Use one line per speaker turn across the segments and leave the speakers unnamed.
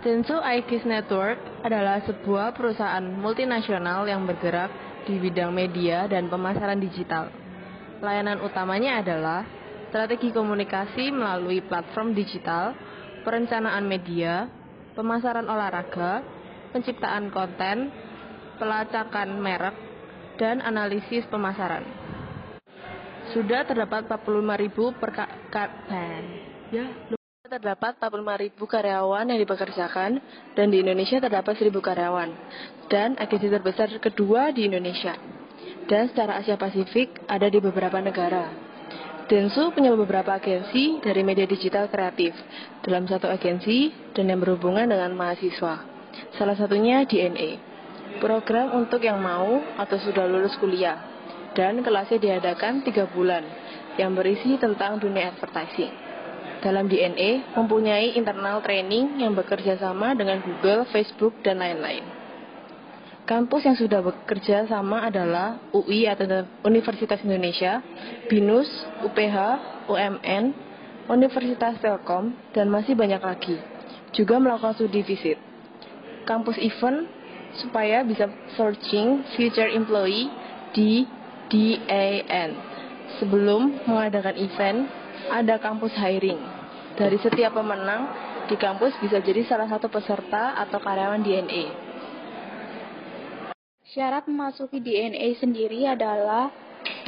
Densu IKIS Network adalah sebuah perusahaan multinasional yang bergerak di bidang media dan pemasaran digital. Layanan utamanya adalah strategi komunikasi melalui platform digital, perencanaan media, pemasaran olahraga, penciptaan konten, pelacakan merek, dan analisis pemasaran. Sudah terdapat 45.000 perka ya, terdapat 45.000 karyawan yang dipekerjakan dan di Indonesia terdapat 1.000 karyawan dan agensi terbesar kedua di Indonesia. Dan secara Asia Pasifik ada di beberapa negara. Densu punya beberapa agensi dari media digital kreatif dalam satu agensi dan yang berhubungan dengan mahasiswa. Salah satunya DNA, program untuk yang mau atau sudah lulus kuliah dan kelasnya diadakan tiga bulan yang berisi tentang dunia advertising dalam DNA mempunyai internal training yang bekerja sama dengan Google, Facebook, dan lain-lain. Kampus yang sudah bekerja sama adalah UI atau Universitas Indonesia, BINUS, UPH, UMN, Universitas Telkom, dan masih banyak lagi. Juga melakukan studi visit. Kampus event supaya bisa searching future employee di DAN. Sebelum mengadakan event, ada kampus hiring. Dari setiap pemenang di kampus bisa jadi salah satu peserta atau karyawan DNA.
Syarat memasuki DNA sendiri adalah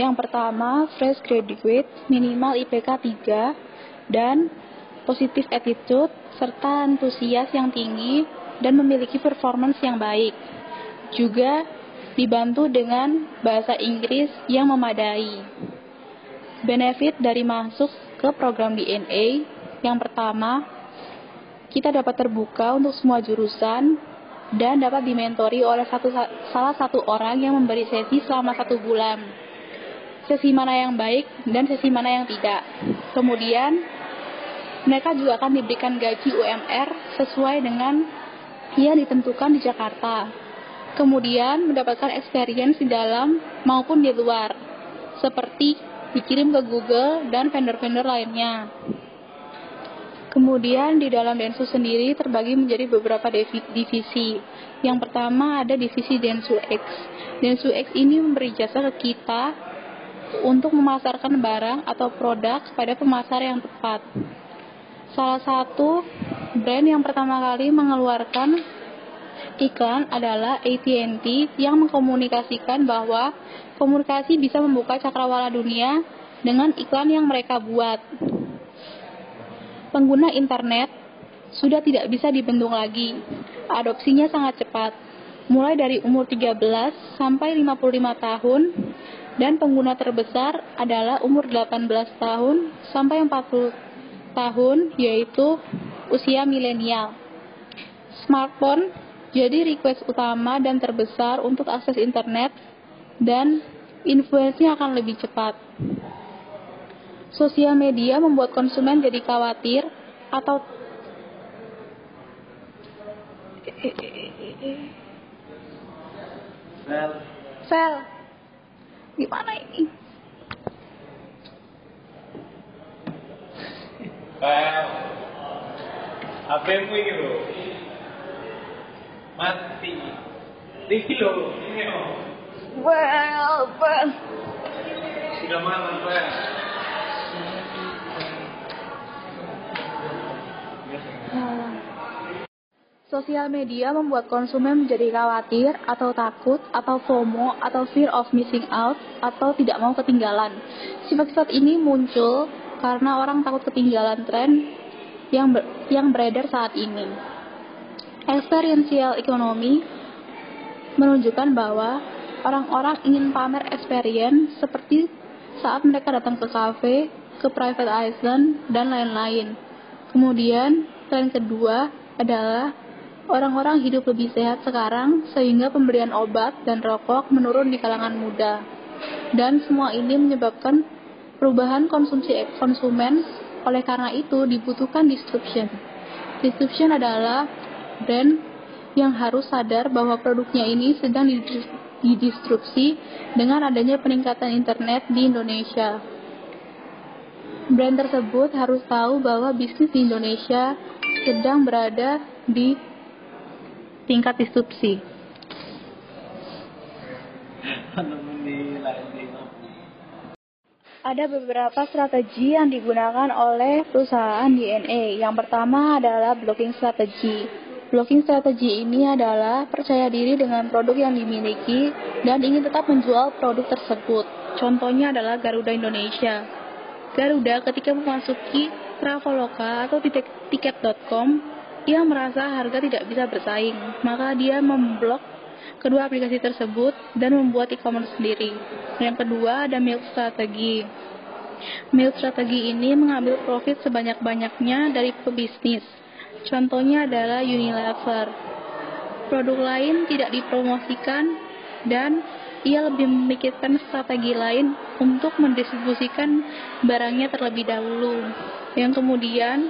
yang pertama, fresh graduate, minimal IPK 3, dan positive attitude, serta antusias yang tinggi, dan memiliki performance yang baik. Juga dibantu dengan bahasa Inggris yang memadai. Benefit dari masuk ke program DNA yang pertama, kita dapat terbuka untuk semua jurusan dan dapat dimentori oleh satu, salah satu orang yang memberi sesi selama satu bulan. Sesi mana yang baik dan sesi mana yang tidak. Kemudian, mereka juga akan diberikan gaji UMR sesuai dengan yang ditentukan di Jakarta. Kemudian mendapatkan experience di dalam maupun di luar, seperti dikirim ke Google dan vendor-vendor lainnya. Kemudian di dalam Densu sendiri terbagi menjadi beberapa divisi. Yang pertama ada divisi Densu X. Densu X ini memberi jasa ke kita untuk memasarkan barang atau produk pada pemasar yang tepat. Salah satu brand yang pertama kali mengeluarkan iklan adalah AT&T yang mengkomunikasikan bahwa komunikasi bisa membuka cakrawala dunia dengan iklan yang mereka buat. Pengguna internet sudah tidak bisa dibendung lagi. Adopsinya sangat cepat, mulai dari umur 13 sampai 55 tahun dan pengguna terbesar adalah umur 18 tahun sampai 40 tahun yaitu usia milenial. Smartphone jadi request utama dan terbesar untuk akses internet dan influence-nya akan lebih cepat. Sosial media membuat konsumen jadi khawatir atau Sel. Sel. Gimana ini?
Sel. HP-mu ini loh. Mati. Ini loh. Ini loh.
Well, well.
Sudah malam, Pak.
Sosial media membuat konsumen menjadi khawatir atau takut atau FOMO atau fear of missing out atau tidak mau ketinggalan. Sifat-sifat ini muncul karena orang takut ketinggalan tren yang ber, yang beredar saat ini. Experiential economy menunjukkan bahwa orang-orang ingin pamer experience seperti saat mereka datang ke cafe, ke private island, dan lain-lain. Kemudian, tren kedua adalah orang-orang hidup lebih sehat sekarang sehingga pemberian obat dan rokok menurun di kalangan muda. Dan semua ini menyebabkan perubahan konsumsi konsumen, oleh karena itu dibutuhkan disruption. Disruption adalah brand yang harus sadar bahwa produknya ini sedang didistruksi dengan adanya peningkatan internet di Indonesia. Brand tersebut harus tahu bahwa bisnis di Indonesia sedang berada di tingkat disrupsi. Ada beberapa strategi yang digunakan oleh perusahaan DNA. Yang pertama adalah blocking strategi. Blocking strategi ini adalah percaya diri dengan produk yang dimiliki dan ingin tetap menjual produk tersebut. Contohnya adalah Garuda Indonesia. Garuda ketika memasuki Traveloka atau tiket.com, ia merasa harga tidak bisa bersaing, maka dia memblok kedua aplikasi tersebut dan membuat e-commerce sendiri. Yang kedua ada milk strategi. Milk strategi ini mengambil profit sebanyak-banyaknya dari pebisnis. Contohnya adalah Unilever. Produk lain tidak dipromosikan dan ia lebih memikirkan strategi lain untuk mendistribusikan barangnya terlebih dahulu. Yang kemudian,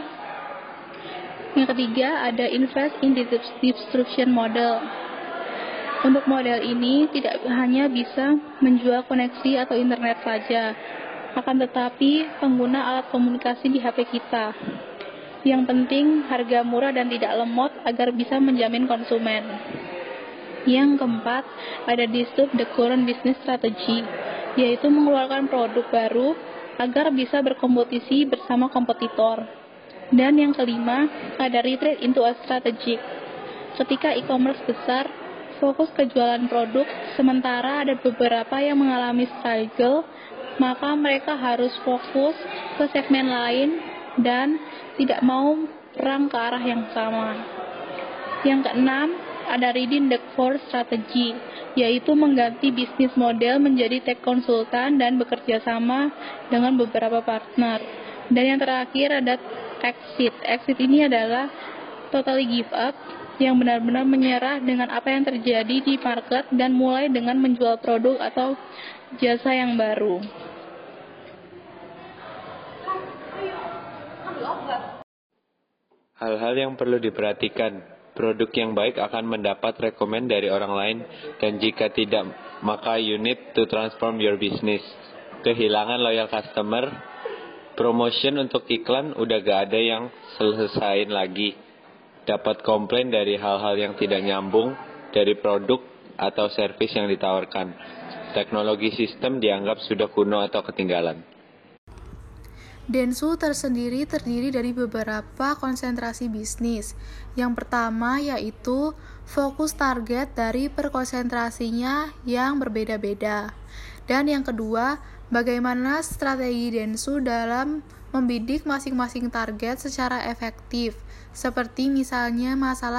yang ketiga ada invest in distribution model. Untuk model ini tidak hanya bisa menjual koneksi atau internet saja, akan tetapi pengguna alat komunikasi di HP kita. Yang penting harga murah dan tidak lemot agar bisa menjamin konsumen. Yang keempat, ada disrupt the current business strategy, yaitu mengeluarkan produk baru agar bisa berkompetisi bersama kompetitor. Dan yang kelima, ada retreat into a strategy. Ketika e-commerce besar, fokus ke jualan produk, sementara ada beberapa yang mengalami struggle, maka mereka harus fokus ke segmen lain dan tidak mau perang ke arah yang sama. Yang keenam, ada reading the core strategy, yaitu mengganti bisnis model menjadi tech konsultan dan bekerja sama dengan beberapa partner. Dan yang terakhir ada exit. Exit ini adalah totally give up yang benar-benar menyerah dengan apa yang terjadi di market dan mulai dengan menjual produk atau jasa yang baru.
Hal-hal yang perlu diperhatikan. Produk yang baik akan mendapat rekomend dari orang lain dan jika tidak, maka you need to transform your business. Kehilangan loyal customer, promotion untuk iklan udah gak ada yang selesaiin lagi dapat komplain dari hal-hal yang tidak nyambung dari produk atau servis yang ditawarkan. Teknologi sistem dianggap sudah kuno atau ketinggalan.
Densu tersendiri terdiri dari beberapa konsentrasi bisnis. Yang pertama yaitu fokus target dari perkonsentrasinya yang berbeda-beda. Dan yang kedua, bagaimana strategi Densu dalam membidik masing-masing target secara efektif? Seperti misalnya masalah